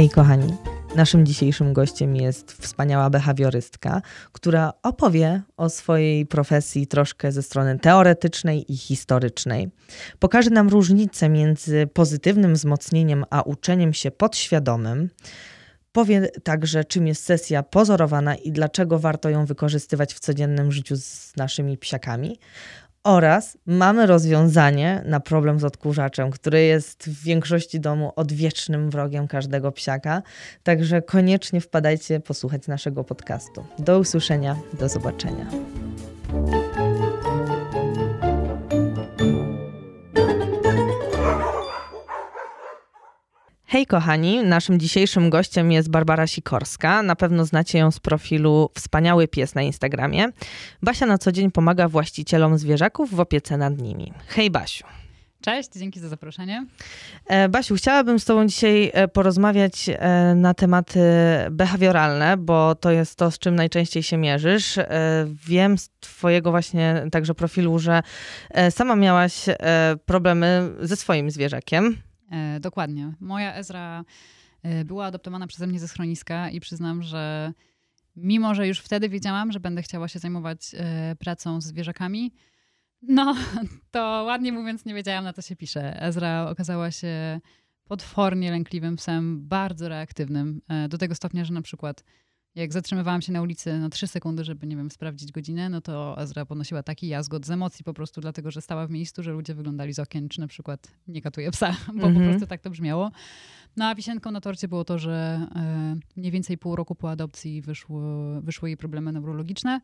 Hej kochani, naszym dzisiejszym gościem jest wspaniała behawiorystka, która opowie o swojej profesji troszkę ze strony teoretycznej i historycznej. Pokaże nam różnicę między pozytywnym wzmocnieniem a uczeniem się podświadomym. Powie także, czym jest sesja pozorowana i dlaczego warto ją wykorzystywać w codziennym życiu z naszymi psiakami. Oraz mamy rozwiązanie na problem z odkurzaczem, który jest w większości domu odwiecznym wrogiem każdego psiaka. Także koniecznie wpadajcie posłuchać naszego podcastu. Do usłyszenia, do zobaczenia. Hej kochani, naszym dzisiejszym gościem jest Barbara Sikorska. Na pewno znacie ją z profilu Wspaniały Pies na Instagramie. Basia na co dzień pomaga właścicielom zwierzaków w opiece nad nimi. Hej Basiu. Cześć, dzięki za zaproszenie. E, Basiu, chciałabym z Tobą dzisiaj e, porozmawiać e, na tematy behawioralne, bo to jest to, z czym najczęściej się mierzysz. Wiem z Twojego właśnie także profilu, że sama miałaś problemy ze swoim zwierzakiem. E, dokładnie. Moja Ezra e, była adoptowana przeze mnie ze schroniska i przyznam, że mimo, że już wtedy wiedziałam, że będę chciała się zajmować e, pracą z zwierzakami, no to ładnie mówiąc nie wiedziałam na co się pisze. Ezra okazała się potwornie lękliwym psem, bardzo reaktywnym, do tego stopnia, że na przykład jak zatrzymywałam się na ulicy na trzy sekundy, żeby, nie wiem, sprawdzić godzinę, no to Ezra ponosiła taki jazgot z emocji po prostu, dlatego że stała w miejscu, że ludzie wyglądali z okien, czy na przykład nie katuje psa, bo mm -hmm. po mhm. prostu tak to brzmiało. No a wisienką na torcie było to, że e, mniej więcej pół roku po adopcji wyszło, wyszły jej problemy neurologiczne,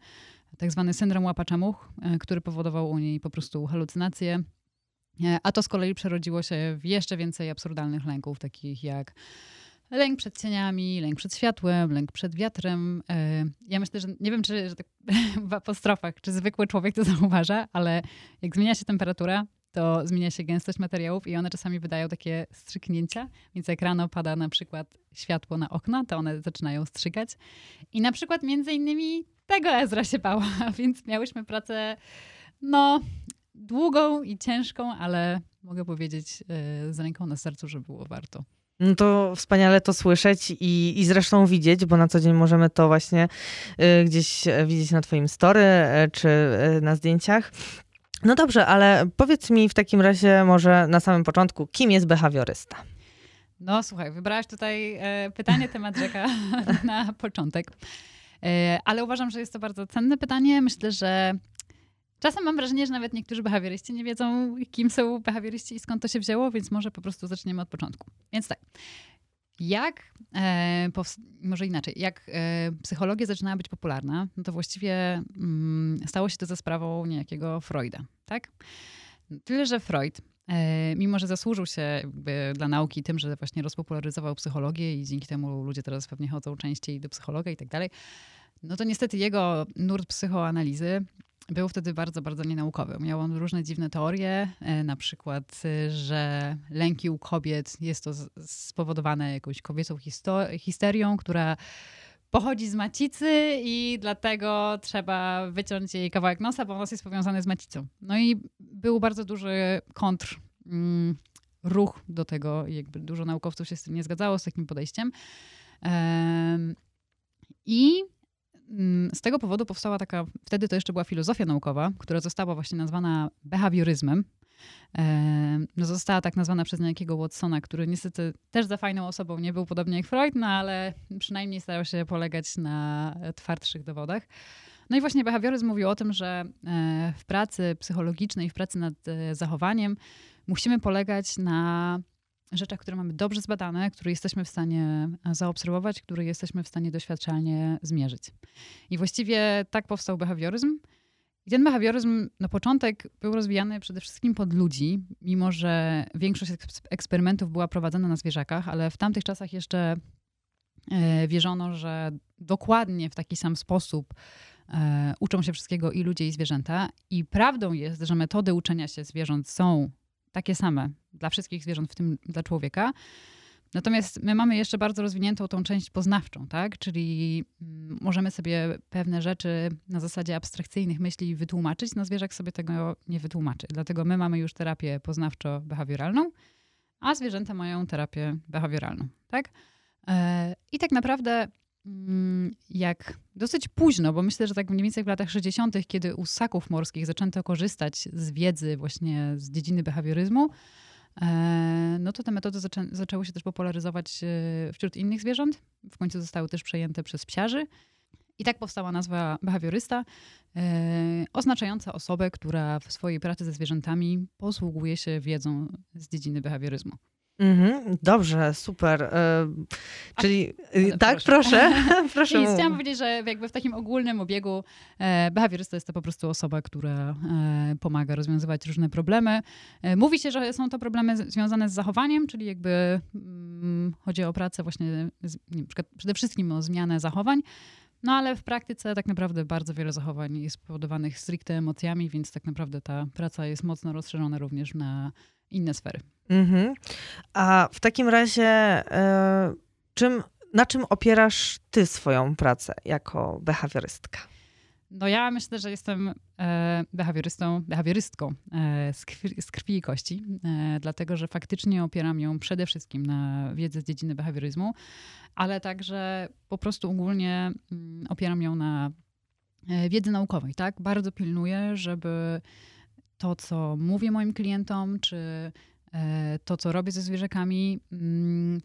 tak zwany syndrom łapacza much, e, który powodował u niej po prostu halucynacje, e, a to z kolei przerodziło się w jeszcze więcej absurdalnych lęków, takich jak Lęk przed cieniami, lęk przed światłem, lęk przed wiatrem. E, ja myślę, że nie wiem, czy że tak w apostrofach, czy zwykły człowiek to zauważa, ale jak zmienia się temperatura, to zmienia się gęstość materiałów i one czasami wydają takie strzyknięcia. Więc jak rano pada na przykład światło na okno, to one zaczynają strzygać. I na przykład między innymi tego Ezra się bała, więc miałyśmy pracę no długą i ciężką, ale mogę powiedzieć e, z ręką na sercu, że było warto. No to wspaniale to słyszeć i, i zresztą widzieć, bo na co dzień możemy to właśnie y, gdzieś e, widzieć na Twoim story y, czy y, na zdjęciach. No dobrze, ale powiedz mi w takim razie może na samym początku, kim jest behawiorysta? No słuchaj, wybrałaś tutaj pytanie, temat rzeka na początek. Ale uważam, że jest to bardzo cenne pytanie. Myślę, że Czasem mam wrażenie, że nawet niektórzy behawioryści nie wiedzą, kim są behawioryści i skąd to się wzięło, więc może po prostu zaczniemy od początku. Więc tak. Jak, e, może inaczej, jak e, psychologia zaczynała być popularna, no to właściwie mm, stało się to za sprawą niejakiego Freuda, tak? Tyle, że Freud, e, mimo że zasłużył się dla nauki tym, że właśnie rozpopularyzował psychologię i dzięki temu ludzie teraz pewnie chodzą częściej do psychologa i tak dalej, no to niestety jego nurt psychoanalizy był wtedy bardzo, bardzo nienaukowy. Miał on różne dziwne teorie, e, na przykład, e, że lęki u kobiet jest to spowodowane jakąś kobiecą histerią, która pochodzi z macicy i dlatego trzeba wyciąć jej kawałek nosa, bo nos jest powiązany z macicą. No i był bardzo duży kontr, mm, ruch do tego, jakby dużo naukowców się z tym nie zgadzało, z takim podejściem. I z tego powodu powstała taka, wtedy to jeszcze była filozofia naukowa, która została właśnie nazwana behawioryzmem. No została tak nazwana przez niejakiego Watsona, który niestety też za fajną osobą nie był podobnie jak Freud, no ale przynajmniej starał się polegać na twardszych dowodach. No i właśnie behawioryzm mówił o tym, że e, w pracy psychologicznej, w pracy nad e, zachowaniem musimy polegać na rzeczach, które mamy dobrze zbadane, które jesteśmy w stanie e, zaobserwować, które jesteśmy w stanie doświadczalnie zmierzyć. I właściwie tak powstał behawioryzm. I ten behawioryzm na początek był rozwijany przede wszystkim pod ludzi, mimo że większość eksperymentów była prowadzona na zwierzakach, ale w tamtych czasach jeszcze e, wierzono, że dokładnie w taki sam sposób e, uczą się wszystkiego i ludzie, i zwierzęta. I prawdą jest, że metody uczenia się zwierząt są takie same dla wszystkich zwierząt, w tym dla człowieka. Natomiast my mamy jeszcze bardzo rozwiniętą tą część poznawczą, tak? Czyli mm, możemy sobie pewne rzeczy na zasadzie abstrakcyjnych myśli wytłumaczyć, no zwierzak sobie tego nie wytłumaczy. Dlatego my mamy już terapię poznawczo-behawioralną, a zwierzęta mają terapię behawioralną, tak? I tak naprawdę jak dosyć późno, bo myślę, że tak mniej więcej w latach 60., kiedy u ssaków morskich zaczęto korzystać z wiedzy właśnie z dziedziny behawioryzmu, no to te metody zaczę zaczęły się też popularyzować wśród innych zwierząt. W końcu zostały też przejęte przez psiarzy. I tak powstała nazwa behawiorysta, e, oznaczająca osobę, która w swojej pracy ze zwierzętami posługuje się wiedzą z dziedziny behawioryzmu. Mhm, dobrze, super. E, czyli A, tak, proszę. proszę. proszę Nic, chciałam powiedzieć, że jakby w takim ogólnym obiegu e, behawiorysta jest to po prostu osoba, która e, pomaga rozwiązywać różne problemy. E, mówi się, że są to problemy związane z zachowaniem, czyli jakby mm, chodzi o pracę właśnie, z, przede wszystkim o zmianę zachowań, no ale w praktyce tak naprawdę bardzo wiele zachowań jest spowodowanych stricte emocjami, więc tak naprawdę ta praca jest mocno rozszerzona również na inne sfery. Mhm. A w takim razie, y, czym, na czym opierasz ty swoją pracę jako behawiorystka? No ja myślę, że jestem e, behawiorystą, behawiorystką e, z, krwi, z, krwi, i kości, e, dlatego że faktycznie opieram ją przede wszystkim na wiedzy z dziedziny behawioryzmu, ale także po prostu ogólnie mm, opieram ją na e, wiedzy naukowej. Tak? Bardzo pilnuję, żeby to, co mówię moim klientom, czy e, to, co robię ze zwierzakami, mm,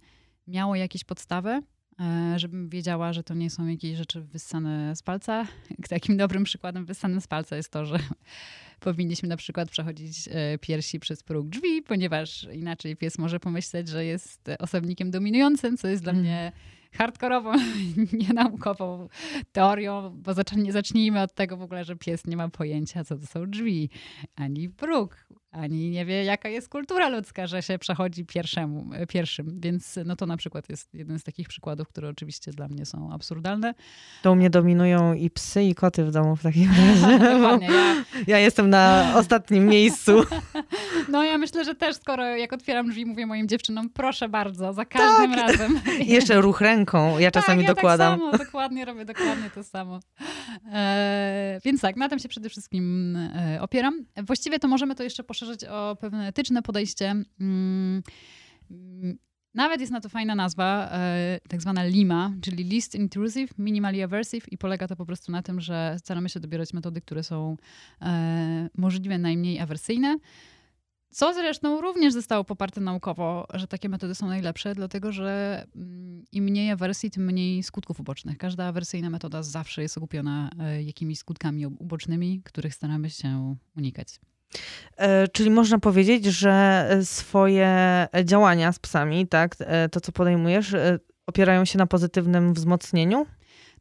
miało jakieś podstawy, E, żebym wiedziała, że to nie są jakieś rzeczy wyssane z palca. Takim dobrym przykładem wyssanym z palca jest to, że powinniśmy na przykład przechodzić e, piersi przez próg drzwi, ponieważ inaczej pies może pomyśleć, że jest osobnikiem dominującym, co jest dla mm. mnie hardkorową, nienaukową teorią, bo nie zacznijmy od tego w ogóle, że pies nie ma pojęcia, co to są drzwi, ani próg, ani nie wie, jaka jest kultura ludzka, że się przechodzi pierwszemu, pierwszym. Więc no to na przykład jest jeden z takich przykładów, które oczywiście dla mnie są absurdalne. To u mnie dominują i psy, i koty w domu w takim razie. Dokładnie, ja... ja jestem na ostatnim miejscu. No ja myślę, że też skoro jak otwieram drzwi, mówię moim dziewczynom, proszę bardzo, za każdym tak. razem. Jeszcze ruch ręką, ja tak, czasami tak, ja dokładam. Tak samo, dokładnie robię dokładnie to samo. E, więc tak, na tym się przede wszystkim e, opieram. Właściwie to możemy to jeszcze poszerzyć o pewne etyczne podejście. Mm, nawet jest na to fajna nazwa, e, tak zwana LIMA, czyli Least Intrusive, Minimally Aversive i polega to po prostu na tym, że staramy się dobierać metody, które są e, możliwie najmniej awersyjne. Co zresztą również zostało poparte naukowo, że takie metody są najlepsze, dlatego że mm, im mniej awersji, tym mniej skutków ubocznych. Każda awersyjna metoda zawsze jest okupiona e, jakimiś skutkami ubocznymi, których staramy się unikać. E, czyli można powiedzieć, że swoje działania z psami, tak, e, to co podejmujesz, opierają się na pozytywnym wzmocnieniu?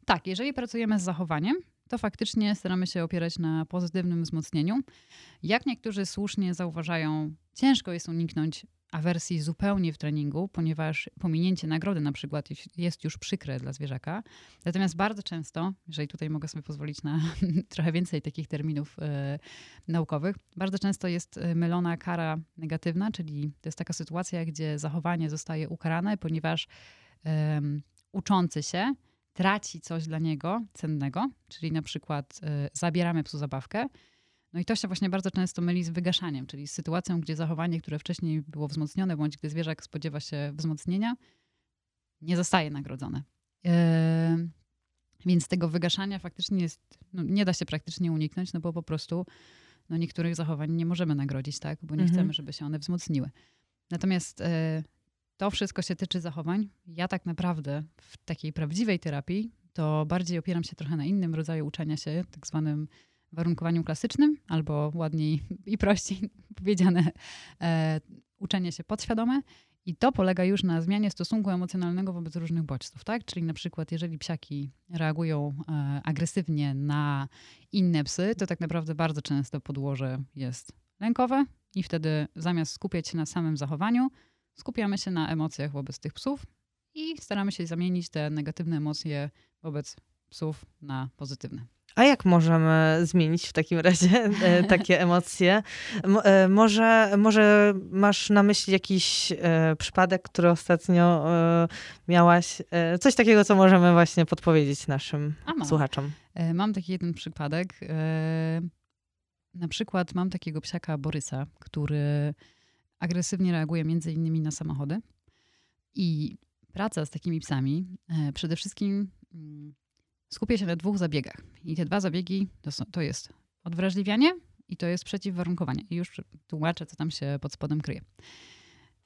Tak, jeżeli pracujemy z zachowaniem, to faktycznie staramy się opierać na pozytywnym wzmocnieniu. Jak niektórzy słusznie zauważają, ciężko jest uniknąć awersji zupełnie w treningu, ponieważ pominięcie nagrody na przykład jest już przykre dla zwierzaka. Natomiast bardzo często, jeżeli tutaj mogę sobie pozwolić na trochę więcej takich terminów e, naukowych, bardzo często jest e, mylona kara negatywna, czyli to jest taka sytuacja, gdzie zachowanie zostaje ukarane, ponieważ e, uczący się traci coś dla niego cennego, czyli na przykład y, zabieramy psu zabawkę. No i to się właśnie bardzo często myli z wygaszaniem, czyli z sytuacją, gdzie zachowanie, które wcześniej było wzmocnione, bądź gdy zwierzak spodziewa się wzmocnienia, nie zostaje nagrodzone. Yy, więc tego wygaszania faktycznie jest, no, nie da się praktycznie uniknąć, no bo po prostu no, niektórych zachowań nie możemy nagrodzić, tak? bo nie mhm. chcemy, żeby się one wzmocniły. Natomiast yy, to wszystko się tyczy zachowań. Ja tak naprawdę w takiej prawdziwej terapii to bardziej opieram się trochę na innym rodzaju uczenia się, tak zwanym warunkowaniu klasycznym, albo ładniej i prościej powiedziane, e, uczenie się podświadome. I to polega już na zmianie stosunku emocjonalnego wobec różnych bodźców, tak? Czyli na przykład, jeżeli psiaki reagują e, agresywnie na inne psy, to tak naprawdę bardzo często podłoże jest lękowe i wtedy zamiast skupiać się na samym zachowaniu, skupiamy się na emocjach wobec tych psów i staramy się zamienić te negatywne emocje wobec psów na pozytywne. A jak możemy zmienić w takim razie e, takie emocje? E, może, może masz na myśli jakiś e, przypadek, który ostatnio miałaś? Coś takiego, co możemy właśnie podpowiedzieć naszym mam. słuchaczom. Mam taki jeden przypadek. Na przykład mam takiego psiaka Borysa, który agresywnie reaguje między innymi na samochody. I praca z takimi psami e, przede wszystkim mm, skupia się na dwóch zabiegach. I te dwa zabiegi to, są, to jest odwrażliwianie i to jest przeciwwarunkowanie. I już tłumaczę, co tam się pod spodem kryje.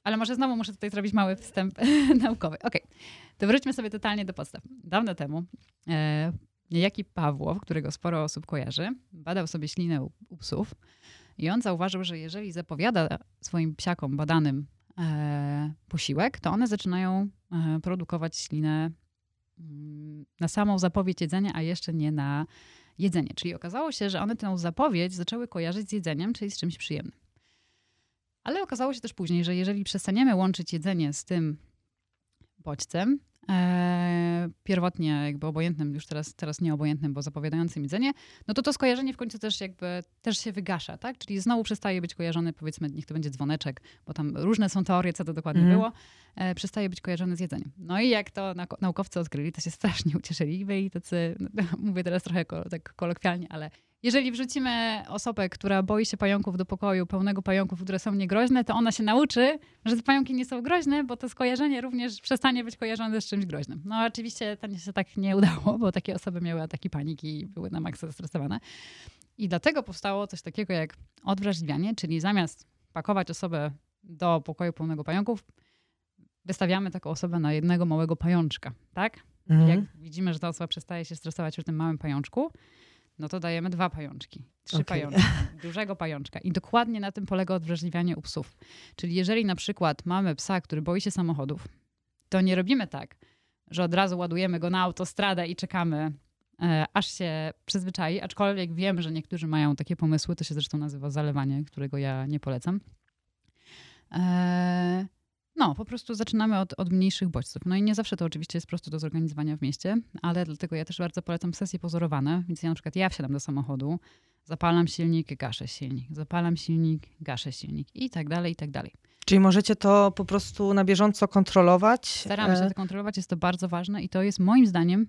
Ale może znowu muszę tutaj zrobić mały wstęp naukowy. Okej, okay. to wróćmy sobie totalnie do podstaw. Dawno temu e, niejaki Pawłow, którego sporo osób kojarzy, badał sobie ślinę u, u psów i on zauważył, że jeżeli zapowiada swoim psiakom badanym e, posiłek, to one zaczynają e, produkować ślinę mm, na samą zapowiedź jedzenia, a jeszcze nie na jedzenie. Czyli okazało się, że one tę zapowiedź zaczęły kojarzyć z jedzeniem, czyli z czymś przyjemnym. Ale okazało się też później, że jeżeli przestaniemy łączyć jedzenie z tym bodźcem, e, pierwotnie jakby obojętnym, już teraz, teraz nieobojętnym, bo zapowiadającym jedzenie, no to to skojarzenie w końcu też jakby też się wygasza, tak? Czyli znowu przestaje być kojarzony, powiedzmy, niech to będzie dzwoneczek, bo tam różne są teorie, co to dokładnie mm. było, e, przestaje być kojarzony z jedzeniem. No i jak to naukowcy odkryli, to się strasznie ucieszyli, byli tacy, no, mówię teraz trochę tak kolokwialnie, ale jeżeli wrzucimy osobę, która boi się pająków do pokoju pełnego pająków, które są niegroźne, to ona się nauczy, że te pająki nie są groźne, bo to skojarzenie również przestanie być kojarzone z czymś groźnym. No oczywiście to się tak nie udało, bo takie osoby miały ataki paniki i były na maksa zestresowane. I dlatego powstało coś takiego jak odwrażliwianie, czyli zamiast pakować osobę do pokoju pełnego pająków, wystawiamy taką osobę na jednego małego pajączka, tak? Mhm. Jak widzimy, że ta osoba przestaje się stresować przy tym małym pajączku, no to dajemy dwa pajączki, trzy okay. pajączki, dużego pajączka. I dokładnie na tym polega odwrażliwianie u psów. Czyli jeżeli na przykład mamy psa, który boi się samochodów, to nie robimy tak, że od razu ładujemy go na autostradę i czekamy, e, aż się przyzwyczai, aczkolwiek wiem, że niektórzy mają takie pomysły, to się zresztą nazywa zalewanie, którego ja nie polecam. E, no, po prostu zaczynamy od, od mniejszych bodźców. No i nie zawsze to oczywiście jest prosto do zorganizowania w mieście, ale dlatego ja też bardzo polecam sesje pozorowane. Więc ja na przykład ja wsiadam do samochodu, zapalam silnik, gaszę silnik, zapalam silnik, gaszę silnik i tak dalej, i tak dalej. Czyli możecie to po prostu na bieżąco kontrolować? Staramy się e, to kontrolować, jest to bardzo ważne i to jest moim zdaniem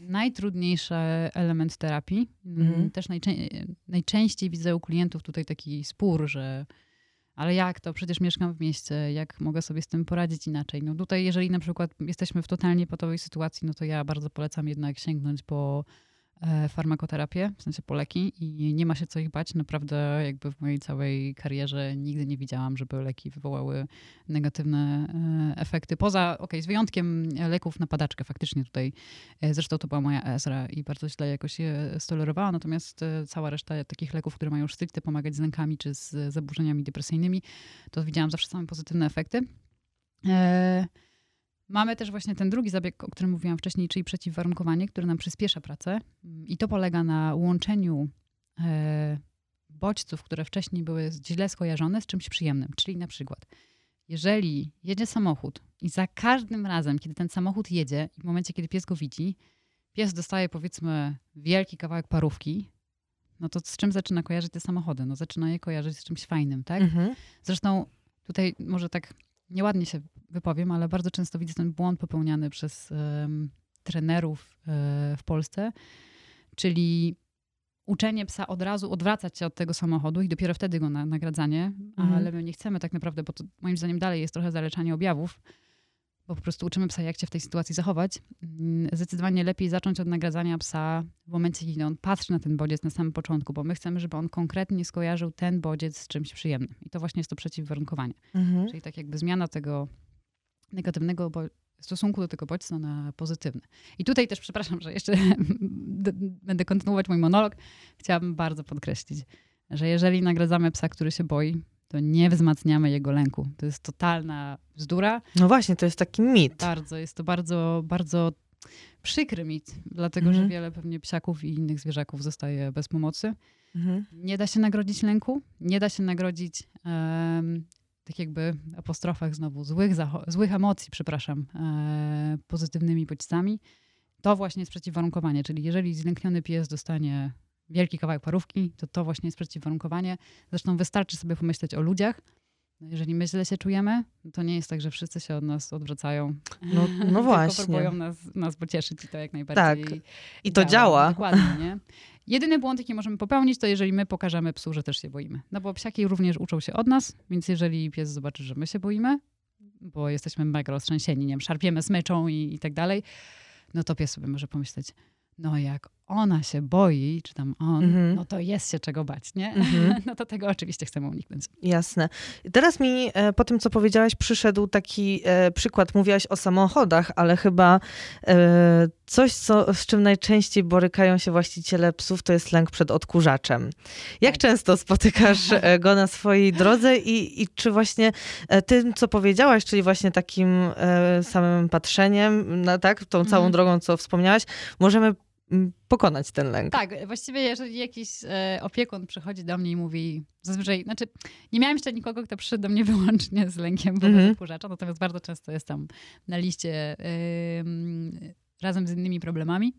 najtrudniejszy element terapii. Mhm. Też najczę najczęściej widzę u klientów tutaj taki spór, że ale jak to? Przecież mieszkam w mieście, jak mogę sobie z tym poradzić inaczej? No tutaj, jeżeli na przykład jesteśmy w totalnie patowej sytuacji, no to ja bardzo polecam jednak sięgnąć po farmakoterapię, w sensie po leki i nie ma się co ich bać. Naprawdę jakby w mojej całej karierze nigdy nie widziałam, żeby leki wywołały negatywne e, efekty. Poza, okej, okay, z wyjątkiem leków na padaczkę faktycznie tutaj, e, zresztą to była moja ESRA i bardzo źle jakoś je stolerowała, natomiast cała reszta takich leków, które mają stricte pomagać z lękami czy z zaburzeniami depresyjnymi, to widziałam zawsze same pozytywne efekty. Mamy też właśnie ten drugi zabieg, o którym mówiłam wcześniej, czyli przeciwwarunkowanie, które nam przyspiesza pracę. I to polega na łączeniu e, bodźców, które wcześniej były źle skojarzone z czymś przyjemnym. Czyli na przykład, jeżeli jedzie samochód i za każdym razem, kiedy ten samochód jedzie i w momencie, kiedy pies go widzi, pies dostaje powiedzmy wielki kawałek parówki, no to z czym zaczyna kojarzyć te samochody? No zaczyna je kojarzyć z czymś fajnym, tak? Mhm. Zresztą tutaj może tak nieładnie się wypowiem, ale bardzo często widzę ten błąd popełniany przez um, trenerów um, w Polsce, czyli uczenie psa od razu odwracać się od tego samochodu i dopiero wtedy go na, nagradzanie, mhm. ale my nie chcemy tak naprawdę, bo to moim zdaniem dalej jest trochę zaleczanie objawów, bo po prostu uczymy psa, jak się w tej sytuacji zachować. Mm, zdecydowanie lepiej zacząć od nagradzania psa w momencie, kiedy on patrzy na ten bodziec na samym początku, bo my chcemy, żeby on konkretnie skojarzył ten bodziec z czymś przyjemnym. I to właśnie jest to przeciwwarunkowanie. Mhm. Czyli tak jakby zmiana tego negatywnego stosunku do tego bodźca na pozytywny. I tutaj też, przepraszam, że jeszcze będę kontynuować mój monolog, chciałabym bardzo podkreślić, że jeżeli nagradzamy psa, który się boi, to nie wzmacniamy jego lęku. To jest totalna bzdura. No właśnie, to jest taki mit. Bardzo, jest to bardzo, bardzo przykry mit, dlatego mhm. że wiele pewnie psiaków i innych zwierzaków zostaje bez pomocy. Mhm. Nie da się nagrodzić lęku, nie da się nagrodzić um, tak jakby apostrofach znowu złych, złych emocji, przepraszam, e, pozytywnymi bodźcami. To właśnie jest przeciwwarunkowanie, czyli jeżeli zlękniony pies dostanie wielki kawałek parówki, to to właśnie jest przeciwwarunkowanie. Zresztą wystarczy sobie pomyśleć o ludziach. No jeżeli my źle się czujemy, to nie jest tak, że wszyscy się od nas odwracają. No, no właśnie. Tylko próbują nas, nas pocieszyć i to jak najbardziej Tak. I to działa. działa. Dokładnie, nie? Jedyny błąd, jaki możemy popełnić, to jeżeli my pokażemy psu, że też się boimy. No bo psiaki również uczą się od nas, więc jeżeli pies zobaczy, że my się boimy, bo jesteśmy mega roztrzęsieni, nie wiem, szarpiemy smyczą i, i tak dalej, no to pies sobie może pomyśleć, no jak ona się boi, czy tam on, mhm. no to jest się czego bać, nie? Mhm. No to tego oczywiście chcemy uniknąć. Jasne. Teraz mi e, po tym, co powiedziałaś, przyszedł taki e, przykład. Mówiłaś o samochodach, ale chyba e, coś, co, z czym najczęściej borykają się właściciele psów, to jest lęk przed odkurzaczem. Jak tak. często spotykasz go na swojej drodze i, i czy właśnie tym, co powiedziałaś, czyli właśnie takim samym patrzeniem, na, tak, tą całą mhm. drogą, co wspomniałaś, możemy pokonać ten lęk. Tak, właściwie jeżeli jakiś e, opiekun przychodzi do mnie i mówi, zazwyczaj, znaczy nie miałam jeszcze nikogo, kto przyszedł do mnie wyłącznie z lękiem wobec mm -hmm. odkurzacza, natomiast bardzo często jestem na liście razem z innymi problemami.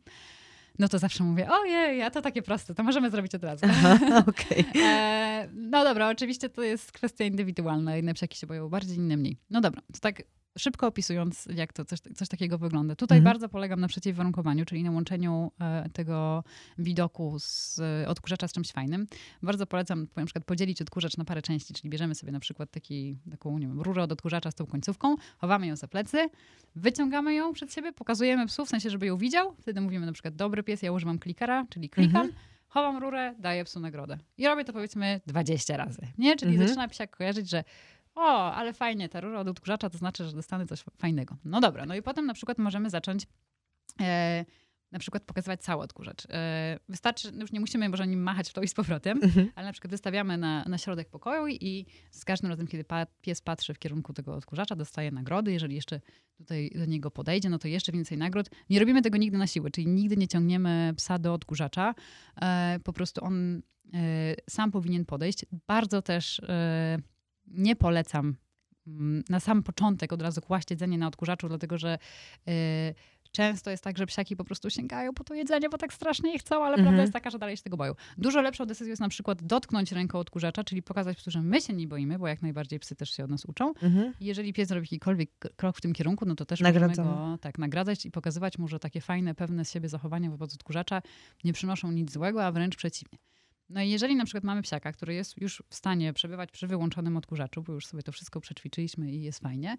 No to zawsze mówię, ojej, a to takie proste, to możemy zrobić od razu. Aha, okay. e, no dobra, oczywiście to jest kwestia indywidualna. Jedne psiaki się boją bardziej, inne mniej. No dobra, to tak szybko opisując, jak to coś, coś takiego wygląda. Tutaj mhm. bardzo polegam na przeciwwarunkowaniu, czyli na łączeniu e, tego widoku z e, odkurzacza z czymś fajnym. Bardzo polecam na przykład podzielić odkurzacz na parę części, czyli bierzemy sobie na przykład taki, taką nie wiem, rurę od odkurzacza z tą końcówką, chowamy ją za plecy, wyciągamy ją przed siebie, pokazujemy psu, w sensie, żeby ją widział. Wtedy mówimy na przykład, dobry pies, ja używam klikera, czyli klikam. Mhm chowam rurę, daję psu nagrodę. I robię to powiedzmy 20 razy. Nie? Czyli mhm. zaczyna psiak kojarzyć, że o, ale fajnie, ta rura od odkurzacza to znaczy, że dostanę coś fajnego. No dobra, no i potem na przykład możemy zacząć e, na przykład pokazywać cały odkurzacz. E, wystarczy, już nie musimy może nim machać w to i z powrotem, mhm. ale na przykład wystawiamy na, na środek pokoju i z każdym razem, kiedy pa, pies patrzy w kierunku tego odkurzacza, dostaje nagrody. Jeżeli jeszcze tutaj do niego podejdzie, no to jeszcze więcej nagród. Nie robimy tego nigdy na siłę, czyli nigdy nie ciągniemy psa do odkurzacza. E, po prostu on e, sam powinien podejść. Bardzo też e, nie polecam mm, na sam początek od razu kłaść jedzenie na odkurzaczu, dlatego że yy, często jest tak, że psiaki po prostu sięgają po to jedzenie, bo tak strasznie je chcą, ale mhm. prawda jest taka, że dalej się tego boją. Dużo lepszą decyzją jest na przykład dotknąć ręką odkurzacza, czyli pokazać psu, że my się nie boimy, bo jak najbardziej psy też się od nas uczą. Mhm. I jeżeli pies robi jakikolwiek krok w tym kierunku, no to też Nagradzamy. możemy go tak, nagradzać i pokazywać mu, że takie fajne, pewne z siebie zachowania wobec odkurzacza nie przynoszą nic złego, a wręcz przeciwnie. No i jeżeli na przykład mamy psiaka, który jest już w stanie przebywać przy wyłączonym odkurzaczu, bo już sobie to wszystko przećwiczyliśmy i jest fajnie,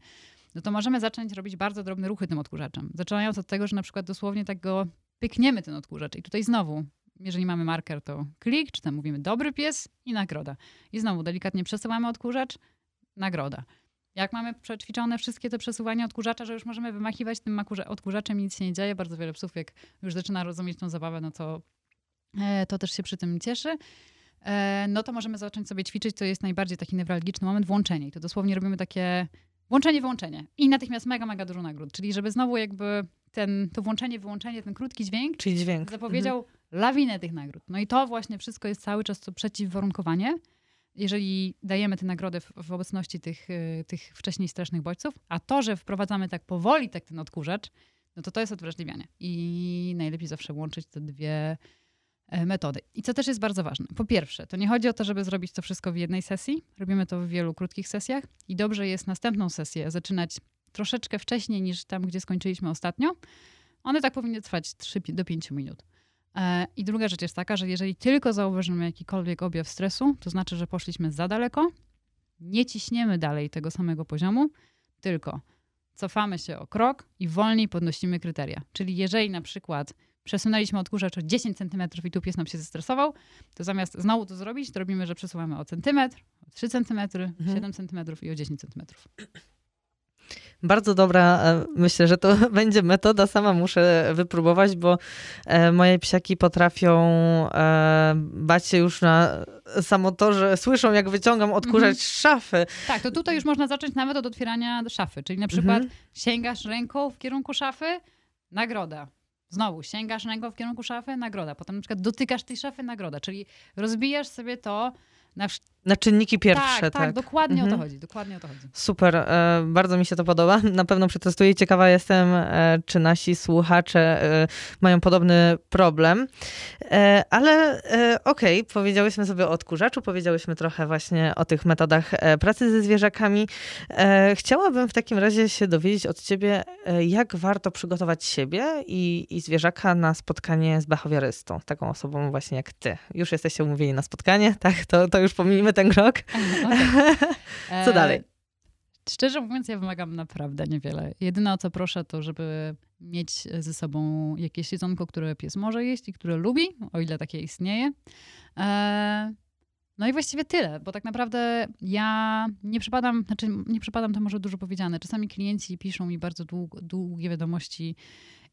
no to możemy zacząć robić bardzo drobne ruchy tym odkurzaczem. Zaczynając od tego, że na przykład dosłownie tak go pykniemy ten odkurzacz. I tutaj znowu, jeżeli mamy marker, to klik, czy tam mówimy dobry pies i nagroda. I znowu delikatnie przesuwamy odkurzacz, nagroda. Jak mamy przećwiczone wszystkie te przesuwania odkurzacza, że już możemy wymachiwać tym odkurzaczem i nic się nie dzieje, bardzo wiele psów, jak już zaczyna rozumieć tą zabawę, no to to też się przy tym cieszy. E, no to możemy zacząć sobie ćwiczyć. To jest najbardziej taki newralgiczny moment, włączenie. I to dosłownie robimy takie włączenie, wyłączenie. I natychmiast mega, mega dużo nagród. Czyli żeby znowu jakby ten, to włączenie, wyłączenie, ten krótki dźwięk, Czyli dźwięk. zapowiedział mhm. lawinę tych nagród. No i to właśnie wszystko jest cały czas to przeciwwarunkowanie. Jeżeli dajemy tę nagrodę w, w obecności tych, y, tych wcześniej strasznych bodźców, a to, że wprowadzamy tak powoli tak ten odkurzacz, no to to jest odwrażliwianie. I najlepiej zawsze łączyć te dwie E, metody. I co też jest bardzo ważne. Po pierwsze, to nie chodzi o to, żeby zrobić to wszystko w jednej sesji. Robimy to w wielu krótkich sesjach i dobrze jest następną sesję zaczynać troszeczkę wcześniej niż tam, gdzie skończyliśmy ostatnio. One tak powinny trwać 3 do 5 minut. E, I druga rzecz jest taka, że jeżeli tylko zauważymy jakikolwiek objaw stresu, to znaczy, że poszliśmy za daleko, nie ciśniemy dalej tego samego poziomu, tylko cofamy się o krok i wolniej podnosimy kryteria. Czyli jeżeli na przykład przesunęliśmy odkurzacz o 10 cm i tu pies nam się zestresował, to zamiast znowu to zrobić, to robimy, że przesuwamy o centymetr, o 3 cm, mhm. 7 cm i o 10 cm. Bardzo dobra. E, myślę, że to będzie metoda. Sama muszę wypróbować, bo e, moje psiaki potrafią e, bać się już na samo to, że słyszą, jak wyciągam odkurzacz mhm. szafy. Tak, to tutaj już można zacząć nawet od otwierania szafy. Czyli na przykład mhm. sięgasz ręką w kierunku szafy, nagroda. Znowu sięgasz ręką w kierunku szafy, nagroda. Potem na przykład dotykasz tej szafy, nagroda. Czyli rozbijasz sobie to na, na czynniki pierwsze. Tak, tak, tak. dokładnie mhm. o to chodzi. Dokładnie o to chodzi. Super, e, bardzo mi się to podoba. Na pewno przetestuję. Ciekawa jestem, e, czy nasi słuchacze e, mają podobny problem. E, ale e, okej, okay, powiedziałyśmy sobie o odkurzaczu, powiedziałyśmy trochę właśnie o tych metodach e, pracy ze zwierzakami. chciałabym w takim razie się dowiedzieć od ciebie, jak warto przygotować siebie i, i zwierzaka na spotkanie z behawiorystą, taką osobą właśnie jak ty. Już jesteście umówieni na spotkanie, tak? To, to już pomijmy ten krok. Okay. Co dalej? Szczerze mówiąc, ja wymagam naprawdę niewiele. Jedyne o co proszę, to żeby mieć ze sobą jakieś jedzonko, które pies może jeść i które lubi, o ile takie istnieje. E, no i właściwie tyle, bo tak naprawdę ja nie przypadam, znaczy nie przypadam, to może dużo powiedziane. Czasami klienci piszą mi bardzo dług, długie wiadomości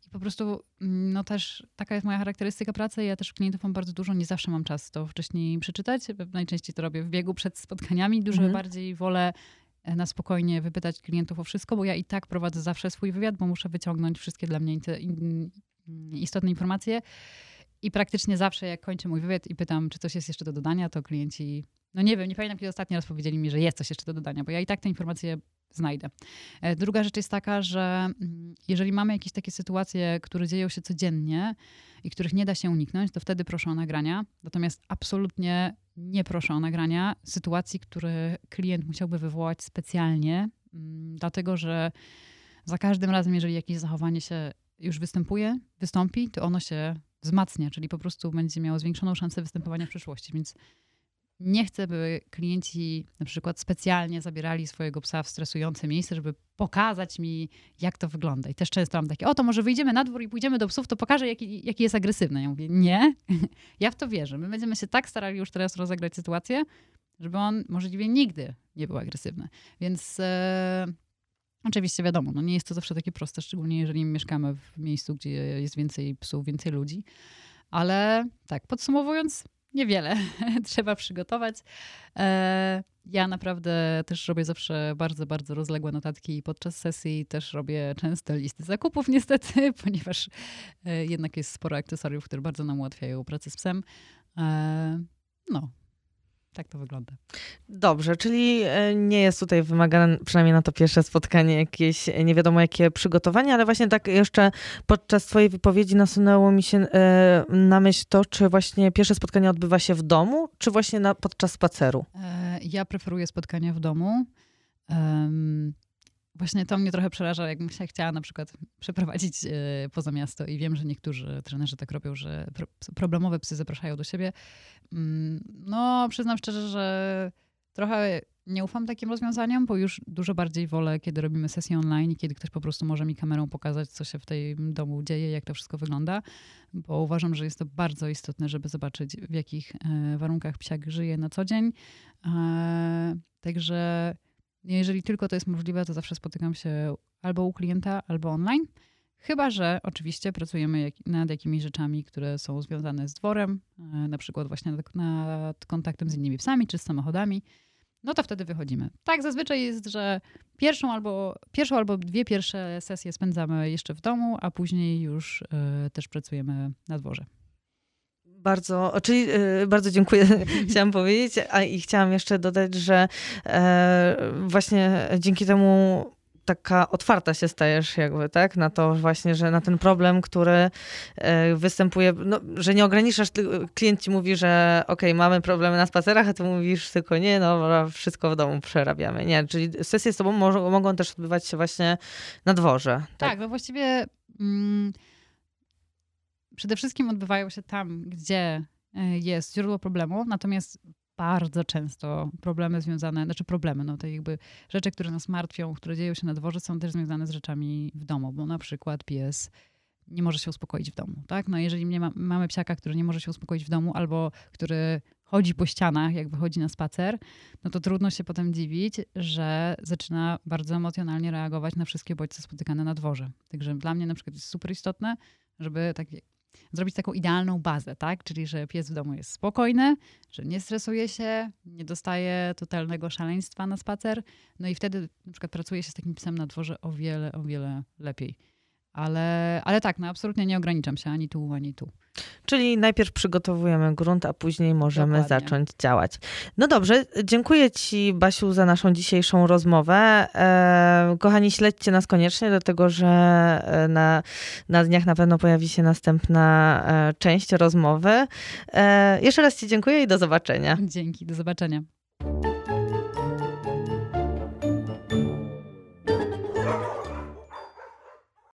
i po prostu, mm, no też taka jest moja charakterystyka pracy. Ja też klientów mam bardzo dużo, nie zawsze mam czas to wcześniej przeczytać. Najczęściej to robię w biegu przed spotkaniami. Dużo mhm. bardziej wolę e, na spokojnie wypytać klientów o wszystko, bo ja i tak prowadzę zawsze swój wywiad, bo muszę wyciągnąć wszystkie dla mnie istotne informacje. I praktycznie zawsze, jak kończę mój wywiad i pytam, czy coś jest jeszcze do dodania, to klienci, no nie wiem, nie pamiętam, kiedy ostatni raz powiedzieli mi, że jest coś jeszcze do dodania, bo ja i tak te informacje znajdę. E, druga rzecz jest taka, że mm, jeżeli mamy jakieś takie sytuacje, które dzieją się codziennie i których nie da się uniknąć, to wtedy proszę o nagrania. Natomiast absolutnie nie proszę o nagrania sytuacji, które klient musiałby wywołać specjalnie, mm, dlatego że za każdym razem, jeżeli jakieś zachowanie się już występuje, wystąpi, to ono się wzmacnia, czyli po prostu będzie miało zwiększoną szansę występowania w przyszłości. Więc nie chcę, by klienci na przykład specjalnie zabierali swojego psa w stresujące miejsce, żeby pokazać mi, jak to wygląda. I też często mam takie, o to może wyjdziemy na dwór i pójdziemy do psów, to pokażę, jaki, jaki jest agresywny. Ja mówię, nie, ja w to wierzę. My będziemy się tak starali już teraz rozegrać sytuację, żeby on możliwie nigdy nie był agresywny. Więc e, oczywiście wiadomo, no nie jest to zawsze takie proste, szczególnie jeżeli mieszkamy w miejscu, gdzie jest więcej psów, więcej ludzi. Ale tak, podsumowując, niewiele trzeba przygotować. E, ja naprawdę też robię zawsze bardzo, bardzo rozległe notatki podczas sesji. Też robię często listy zakupów niestety, ponieważ e, jednak jest sporo akcesoriów, które bardzo nam ułatwiają pracę z psem. E, no, tak to wygląda. Dobrze, czyli e, nie jest tutaj wymagane, przynajmniej na to pierwsze spotkanie, jakieś e, nie wiadomo jakie przygotowanie, ale właśnie tak jeszcze podczas Twojej wypowiedzi nasunęło mi się e, na myśl to, czy właśnie pierwsze spotkanie odbywa się w domu, czy właśnie na, podczas spaceru? Ja preferuję spotkania w domu. Właśnie to mnie trochę przeraża, jakbym się chciała na przykład przeprowadzić poza miasto i wiem, że niektórzy trenerzy tak robią, że problemowe psy zapraszają do siebie. Mm, no, przyznam szczerze, że trochę nie ufam takim rozwiązaniom, bo już dużo bardziej wolę, kiedy robimy sesję online i kiedy ktoś po prostu może mi kamerą pokazać, co się w tym domu dzieje, jak to wszystko wygląda, bo uważam, że jest to bardzo istotne, żeby zobaczyć, w jakich e, warunkach psiak żyje na co dzień. E, także jeżeli tylko to jest możliwe, to zawsze spotykam się albo u klienta, albo online. Chyba, że oczywiście pracujemy nad jakimiś rzeczami, które są związane z dworem, e, na przykład właśnie nad, kontaktem z innymi psami czy z samochodami, no to wtedy wychodzimy. Tak, zazwyczaj jest, że pierwszą albo, pierwszą albo dwie pierwsze sesje spędzamy jeszcze w domu, a później już y, też pracujemy na dworze. Bardzo, czyli yy, bardzo dziękuję, chciałam powiedzieć, a i chciałam jeszcze dodać, że e, właśnie dzięki temu taka otwarta się stajesz jakby, tak? Na to właśnie, że na ten problem, który e, występuje, no, że nie ograniczasz, klient ci mówi, że ok, mamy problemy na spacerach, a ty mówisz tylko nie, no wszystko w domu przerabiamy. Nie, czyli sesje z tobą mogą też odbywać się właśnie na dworze. Tak, tak no właściwie mm, przede wszystkim odbywają się tam, gdzie e, jest źródło problemu, natomiast bardzo często problemy związane, znaczy problemy, no te jakby rzeczy, które nas martwią, które dzieją się na dworze, są też związane z rzeczami w domu, bo na przykład pies nie może się uspokoić w domu, tak? No jeżeli nie ma, mamy psiaka, który nie może się uspokoić w domu albo który chodzi po ścianach, jak wychodzi na spacer, no to trudno się potem dziwić, że zaczyna bardzo emocjonalnie reagować na wszystkie bodźce spotykane na dworze. Także dla mnie na przykład jest super istotne, żeby tak zrobić taką idealną bazę, tak? Czyli, że pies w domu jest spokojny, że nie stresuje się, nie dostaje totalnego szaleństwa na spacer. No i wtedy na przykład pracuje się z takim psem na dworze o wiele, o wiele lepiej. Ale, ale tak, no absolutnie nie ograniczam się ani tu, ani tu. Czyli najpierw przygotowujemy grunt, a później możemy Dokładnie. zacząć działać. No dobrze, dziękuję Ci, Basiu, za naszą dzisiejszą rozmowę. E, kochani, śledźcie nas koniecznie, dlatego że e, na, na dniach na pewno pojawi się następna e, część rozmowy. Jeszcze raz Ci dziękuję i do zobaczenia. Dzięki, do zobaczenia.